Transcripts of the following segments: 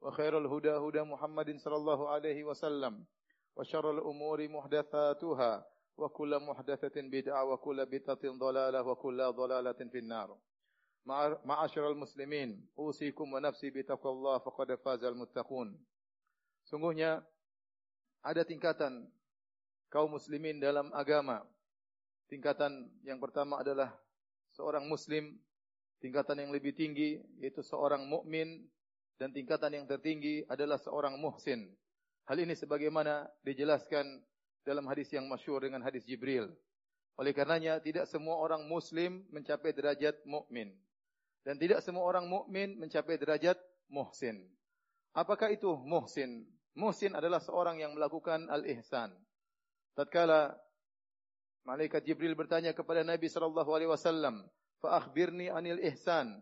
وخير الهدى هدى محمد صلى الله عليه وسلم وشر الأمور محدثاتها وكل محدثة بدعة وكل بدعة ضلالة وكل ضلالة في النار معاشر المسلمين أوصيكم ونفسي بتقوى الله فقد فاز المتقون Sungguhnya ada tingkatan kaum muslimin dalam agama. Tingkatan yang pertama adalah seorang muslim, tingkatan yang lebih tinggi yaitu seorang mukmin dan tingkatan yang tertinggi adalah seorang muhsin. Hal ini sebagaimana dijelaskan dalam hadis yang masyhur dengan hadis Jibril. Oleh karenanya tidak semua orang muslim mencapai derajat mukmin dan tidak semua orang mukmin mencapai derajat muhsin. Apakah itu muhsin? Muhsin adalah seorang yang melakukan al-ihsan. Tatkala malaikat Jibril bertanya kepada Nabi sallallahu alaihi wasallam, "Fa akhbirni anil ihsan."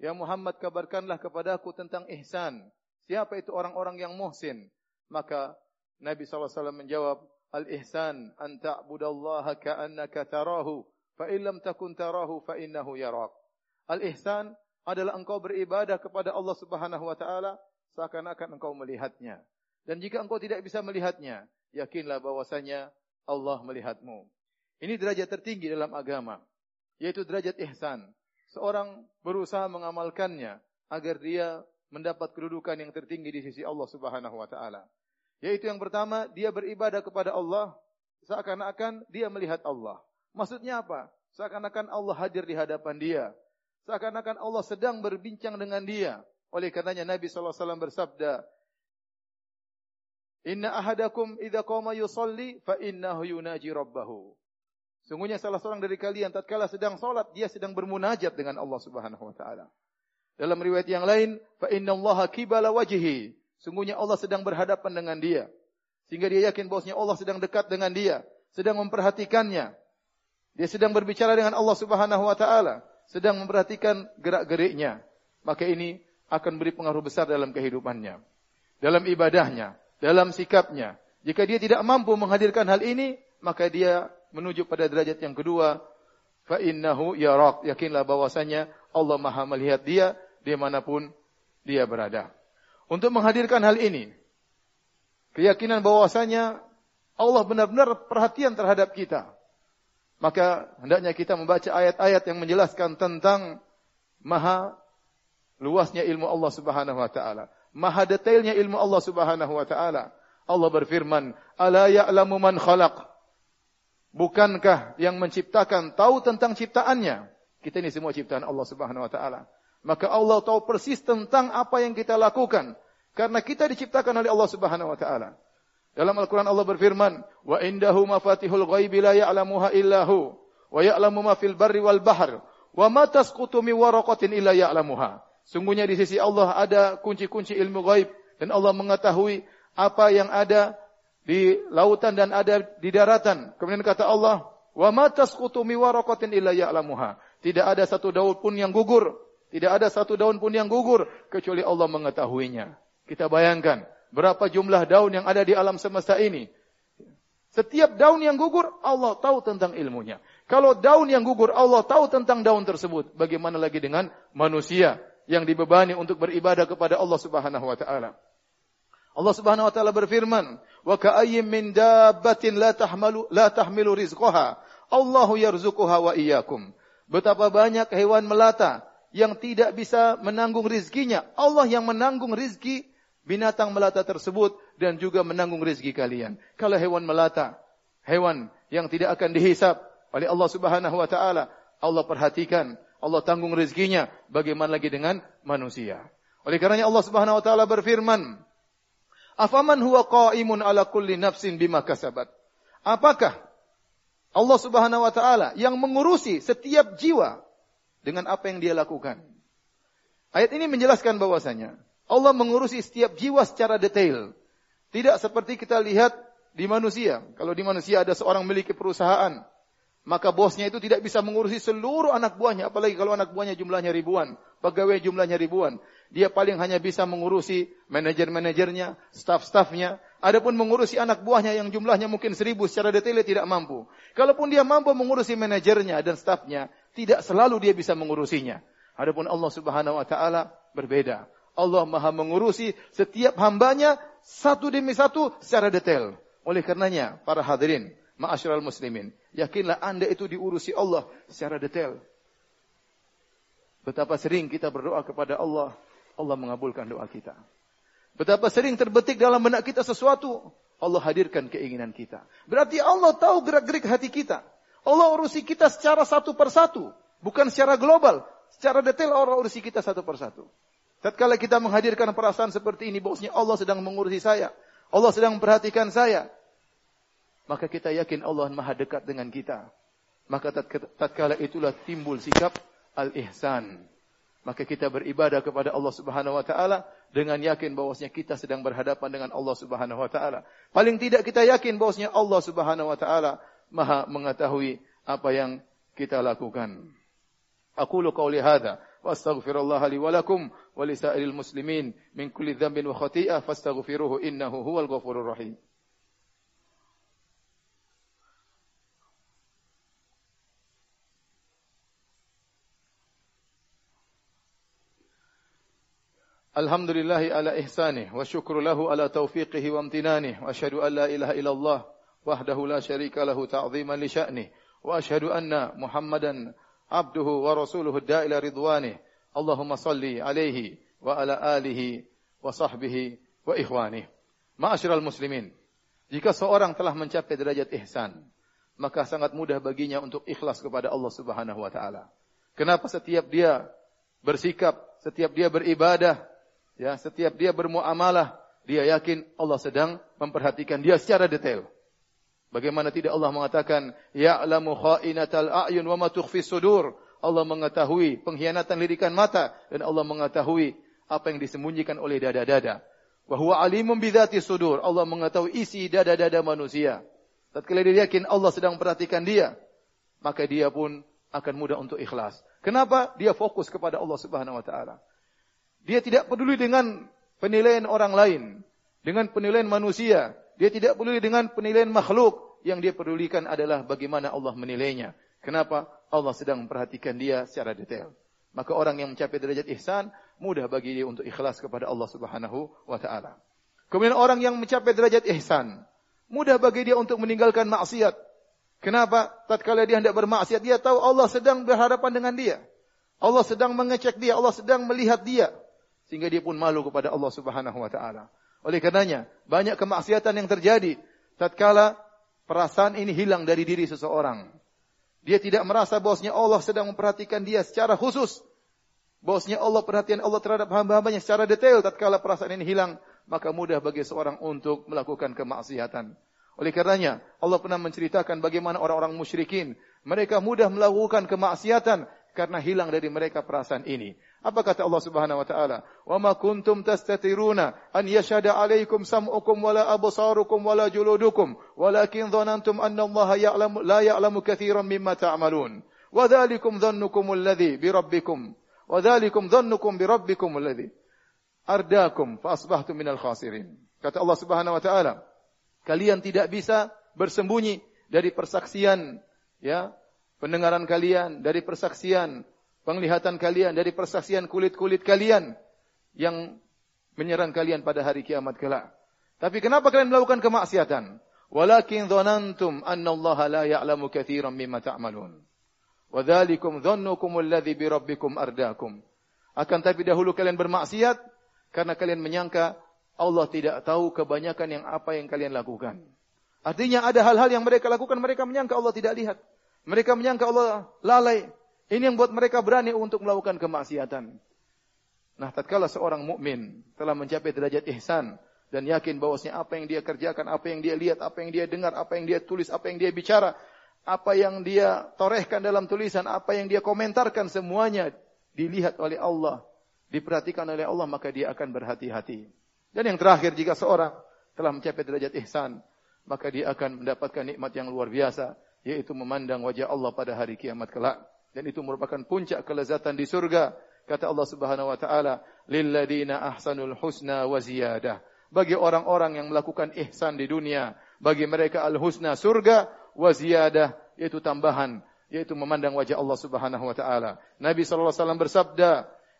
Ya Muhammad kabarkanlah kepada aku tentang ihsan. Siapa itu orang-orang yang muhsin? Maka Nabi SAW menjawab, Al-ihsan an ta'budallaha ka'annaka tarahu, fa illam takun tarahu fa innahu yarak. Al-ihsan adalah engkau beribadah kepada Allah Subhanahu wa taala seakan-akan engkau melihatnya. Dan jika engkau tidak bisa melihatnya, yakinlah bahwasanya Allah melihatmu. Ini derajat tertinggi dalam agama, yaitu derajat ihsan seorang berusaha mengamalkannya agar dia mendapat kedudukan yang tertinggi di sisi Allah Subhanahu wa taala. Yaitu yang pertama, dia beribadah kepada Allah seakan-akan dia melihat Allah. Maksudnya apa? Seakan-akan Allah hadir di hadapan dia. Seakan-akan Allah sedang berbincang dengan dia. Oleh karenanya Nabi sallallahu alaihi wasallam bersabda, "Inna ahadakum idza qama yusalli fa innahu yunaji rabbahu." Sungguhnya salah seorang dari kalian tatkala sedang salat dia sedang bermunajat dengan Allah Subhanahu wa taala. Dalam riwayat yang lain, fa innallaha qibala wajhi. Sungguhnya Allah sedang berhadapan dengan dia. Sehingga dia yakin bahwasanya Allah sedang dekat dengan dia, sedang memperhatikannya. Dia sedang berbicara dengan Allah Subhanahu wa taala, sedang memperhatikan gerak-geriknya. Maka ini akan beri pengaruh besar dalam kehidupannya, dalam ibadahnya, dalam sikapnya. Jika dia tidak mampu menghadirkan hal ini, maka dia menuju pada derajat yang kedua fa innahu yarak yakinlah bahwasanya Allah Maha melihat dia di manapun dia berada. Untuk menghadirkan hal ini keyakinan bahwasanya Allah benar-benar perhatian terhadap kita. Maka hendaknya kita membaca ayat-ayat yang menjelaskan tentang maha luasnya ilmu Allah Subhanahu wa taala. Maha detailnya ilmu Allah Subhanahu wa taala. Allah berfirman ala ya'lamu man khalaq Bukankah yang menciptakan tahu tentang ciptaannya? Kita ini semua ciptaan Allah Subhanahu wa taala. Maka Allah tahu persis tentang apa yang kita lakukan karena kita diciptakan oleh Allah Subhanahu wa taala. Dalam Al-Qur'an Allah berfirman, "Wa indahu mafatihul ghaibi la ya'lamuha illa wa ya'lamu ma fil barri wal bahr, wa ma tasqutu min waraqatin illa ya'lamuha." Sungguhnya di sisi Allah ada kunci-kunci ilmu ghaib dan Allah mengetahui apa yang ada di lautan dan ada di daratan. Kemudian kata Allah, "Wa ma tasqutu mi waraqatin illa ya'lamuha." Tidak ada satu daun pun yang gugur, tidak ada satu daun pun yang gugur kecuali Allah mengetahuinya. Kita bayangkan berapa jumlah daun yang ada di alam semesta ini. Setiap daun yang gugur, Allah tahu tentang ilmunya. Kalau daun yang gugur, Allah tahu tentang daun tersebut. Bagaimana lagi dengan manusia yang dibebani untuk beribadah kepada Allah Subhanahu wa taala? Allah Subhanahu wa taala berfirman, "Wa ka'ayyim min dabbatin la tahmalu la tahmilu rizqaha, Allahu yarzuquha wa iyyakum." Betapa banyak hewan melata yang tidak bisa menanggung rizkinya. Allah yang menanggung rizki binatang melata tersebut dan juga menanggung rizki kalian. Kalau hewan melata, hewan yang tidak akan dihisap oleh Allah Subhanahu wa taala, Allah perhatikan, Allah tanggung rizkinya. Bagaimana lagi dengan manusia? Oleh karenanya Allah Subhanahu wa taala berfirman, Afaman huwa qaimun ala kulli nafsin bima kasabat. Apakah Allah Subhanahu wa taala yang mengurusi setiap jiwa dengan apa yang dia lakukan? Ayat ini menjelaskan bahwasanya Allah mengurusi setiap jiwa secara detail. Tidak seperti kita lihat di manusia. Kalau di manusia ada seorang memiliki perusahaan, maka bosnya itu tidak bisa mengurusi seluruh anak buahnya, apalagi kalau anak buahnya jumlahnya ribuan, pegawai jumlahnya ribuan. Dia paling hanya bisa mengurusi manajer-manajernya, staff-staffnya. Adapun mengurusi anak buahnya yang jumlahnya mungkin seribu secara detail tidak mampu. Kalaupun dia mampu mengurusi manajernya dan staffnya, tidak selalu dia bisa mengurusinya. Adapun Allah Subhanahu Wa Taala berbeda. Allah Maha mengurusi setiap hambanya satu demi satu secara detail. Oleh karenanya, para hadirin, ma'asyiral muslimin, yakinlah Anda itu diurusi Allah secara detail. Betapa sering kita berdoa kepada Allah, Allah mengabulkan doa kita. Betapa sering terbetik dalam benak kita sesuatu, Allah hadirkan keinginan kita. Berarti Allah tahu gerak-gerik hati kita. Allah urusi kita secara satu persatu, bukan secara global, secara detail Allah urusi kita satu persatu. Tatkala kita menghadirkan perasaan seperti ini, bosnya Allah sedang mengurusi saya. Allah sedang memperhatikan saya. Maka kita yakin Allah maha dekat dengan kita. Maka tatkala itulah timbul sikap al-ihsan. Maka kita beribadah kepada Allah Subhanahu wa taala dengan yakin bahwasanya kita sedang berhadapan dengan Allah Subhanahu wa taala. Paling tidak kita yakin bahwasanya Allah Subhanahu wa taala Maha mengetahui apa yang kita lakukan. Aku lu qauli hadza wa astaghfirullah li wa lakum wa li sa'iril muslimin min kulli dhanbin wa khati'ah fastaghfiruhu innahu huwal ghafurur rahim. Alhamdulillahi ala ihsanih wa syukru lahu ala taufiqihi wa amtinanih wa asyhadu an la ilaha illallah wahdahu la syarika lahu ta'ziman li sya'nih wa asyhadu anna Muhammadan abduhu wa rasuluhu da'ila ridwanih Allahumma salli alaihi wa ala alihi wa sahbihi wa ikhwanih Ma'asyiral muslimin jika seorang telah mencapai derajat ihsan maka sangat mudah baginya untuk ikhlas kepada Allah Subhanahu wa taala. Kenapa setiap dia bersikap, setiap dia beribadah, ya setiap dia bermuamalah dia yakin Allah sedang memperhatikan dia secara detail. Bagaimana tidak Allah mengatakan ya'lamu kha'inatal a'yun wa ma tukhfi sudur. Allah mengetahui pengkhianatan lirikan mata dan Allah mengetahui apa yang disembunyikan oleh dada-dada. Wa huwa alimun bidzati sudur. Allah mengetahui isi dada-dada manusia. Tatkala dia yakin Allah sedang memperhatikan dia maka dia pun akan mudah untuk ikhlas. Kenapa? Dia fokus kepada Allah Subhanahu wa taala dia tidak peduli dengan penilaian orang lain, dengan penilaian manusia. Dia tidak peduli dengan penilaian makhluk. Yang dia pedulikan adalah bagaimana Allah menilainya. Kenapa? Allah sedang memperhatikan dia secara detail. Maka orang yang mencapai derajat ihsan, mudah bagi dia untuk ikhlas kepada Allah subhanahu wa ta'ala. Kemudian orang yang mencapai derajat ihsan, mudah bagi dia untuk meninggalkan maksiat. Kenapa? Tatkala dia hendak bermaksiat, dia tahu Allah sedang berhadapan dengan dia. Allah sedang mengecek dia, Allah sedang melihat dia sehingga dia pun malu kepada Allah Subhanahu wa taala. Oleh karenanya, banyak kemaksiatan yang terjadi tatkala perasaan ini hilang dari diri seseorang. Dia tidak merasa bahwasanya Allah sedang memperhatikan dia secara khusus. Bahwasanya Allah perhatian Allah terhadap hamba-hambanya secara detail tatkala perasaan ini hilang, maka mudah bagi seorang untuk melakukan kemaksiatan. Oleh karenanya, Allah pernah menceritakan bagaimana orang-orang musyrikin mereka mudah melakukan kemaksiatan karena hilang dari mereka perasaan ini. Apa kata Allah Subhanahu wa taala? "Wa ma kuntum tastatiruna an yashhada 'alaykum sam'ukum wala absarukum wala juludukum, walakin dhanantum anna Allah ya'lamu la ya'lamu katsiran mimma ta'malun. Wa dhalikum dhannukum alladhi bi rabbikum, wa dhalikum dhannukum bi rabbikum alladhi ardakum fa asbahtum minal khasirin." Kata Allah Subhanahu wa taala, kalian tidak bisa bersembunyi dari persaksian ya pendengaran kalian dari persaksian penglihatan kalian dari persaksian kulit-kulit kalian yang menyerang kalian pada hari kiamat kelak. Tapi kenapa kalian melakukan kemaksiatan? Walakin dhanantum anna Allah la ya'lamu katsiran mimma ta'malun. Wa dzalikum dhannukum alladhi bi rabbikum ardakum. Akan tapi dahulu kalian bermaksiat karena kalian menyangka Allah tidak tahu kebanyakan yang apa yang kalian lakukan. Artinya ada hal-hal yang mereka lakukan mereka menyangka Allah tidak lihat. Mereka menyangka Allah lalai. Ini yang buat mereka berani untuk melakukan kemaksiatan. Nah, tatkala seorang mukmin telah mencapai derajat ihsan dan yakin bahwasanya apa yang dia kerjakan, apa yang dia lihat, apa yang dia dengar, apa yang dia tulis, apa yang dia bicara, apa yang dia torehkan dalam tulisan, apa yang dia komentarkan semuanya dilihat oleh Allah, diperhatikan oleh Allah, maka dia akan berhati-hati. Dan yang terakhir jika seorang telah mencapai derajat ihsan, maka dia akan mendapatkan nikmat yang luar biasa, yaitu memandang wajah Allah pada hari kiamat kelak. Dan itu merupakan puncak kelezatan di surga. Kata Allah Subhanahu wa taala, "Lilladina ahsanul husna wa ziyadah." Bagi orang-orang yang melakukan ihsan di dunia, bagi mereka al-husna surga wa ziyadah, yaitu tambahan, yaitu memandang wajah Allah Subhanahu wa taala. Nabi sallallahu alaihi wasallam bersabda,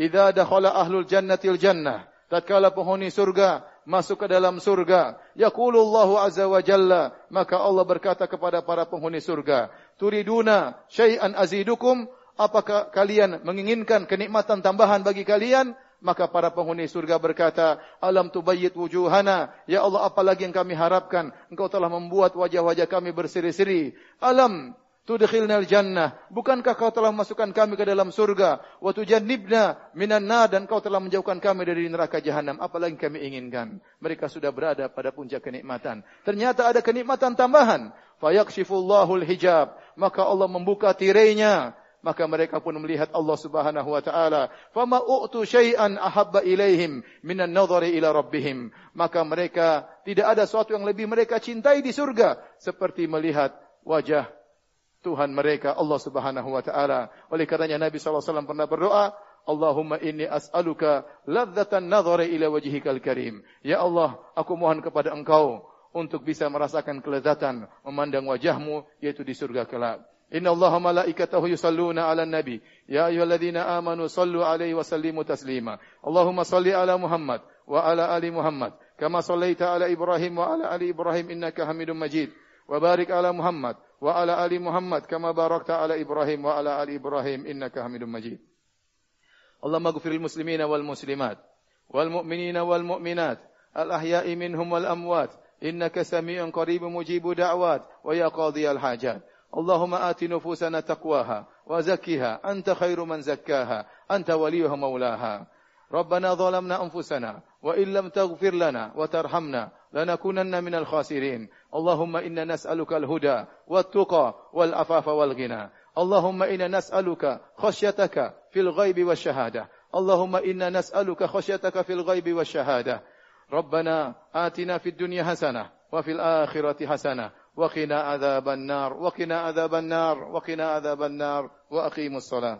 "Idza dakhala ahlul jannatil jannah" tatkala penghuni surga masuk ke dalam surga, yaqulullahu azza wa jalla, maka Allah berkata kepada para penghuni surga, "Turiduna syai'an azidukum?" Apakah kalian menginginkan kenikmatan tambahan bagi kalian? Maka para penghuni surga berkata, Alam tubayyid wujuhana. Ya Allah, apalagi yang kami harapkan. Engkau telah membuat wajah-wajah kami berseri-seri. Alam tudkhilnal jannah. Bukankah kau telah masukkan kami ke dalam surga? Wa tujannibna minan nar. Dan kau telah menjauhkan kami dari neraka jahanam. Apalagi kami inginkan. Mereka sudah berada pada puncak kenikmatan. Ternyata ada kenikmatan tambahan. Fayaqshifullahu hijab. Maka Allah membuka tirainya maka mereka pun melihat Allah Subhanahu wa taala fama u'tu syai'an ahabba ilaihim minan nadhari ila rabbihim maka mereka tidak ada sesuatu yang lebih mereka cintai di surga seperti melihat wajah Tuhan mereka Allah Subhanahu wa taala oleh karenanya Nabi wasallam pernah berdoa Allahumma inni as'aluka ladzatan nadhari ila wajhikal karim ya Allah aku mohon kepada engkau untuk bisa merasakan kelezatan memandang wajahmu yaitu di surga kelak Inna Allah malaikatahu yusalluna ala nabi. Ya ayuhalladzina amanu sallu alaihi wa sallimu taslima. Allahumma salli ala Muhammad wa ala ali Muhammad. Kama sallaita ala Ibrahim wa ala ali Ibrahim innaka hamidun majid. Wa barik ala Muhammad وعلى آل محمد كما باركت على إبراهيم وعلى آل إبراهيم إنك حميد مجيد. اللهم اغفر المسلمين والمسلمات والمؤمنين والمؤمنات الأحياء منهم والأموات إنك سميع قريب مجيب دعوات ويا قاضي الحاجات. اللهم آت نفوسنا تقواها وزكها. أنت خير من زكاها. أنت وليها مولاها ربنا ظلمنا أنفسنا وإن لم تغفر لنا وترحمنا لنكونن من الخاسرين. اللهم إنا نسألك الهدى والتقى والعفاف والغنى. اللهم إنا نسألك خشيتك في الغيب والشهادة. اللهم إنا نسألك خشيتك في الغيب والشهادة. ربنا آتنا في الدنيا حسنة وفي الآخرة حسنة. وقنا عذاب النار وقنا عذاب النار وقنا عذاب النار وأقيموا الصلاة.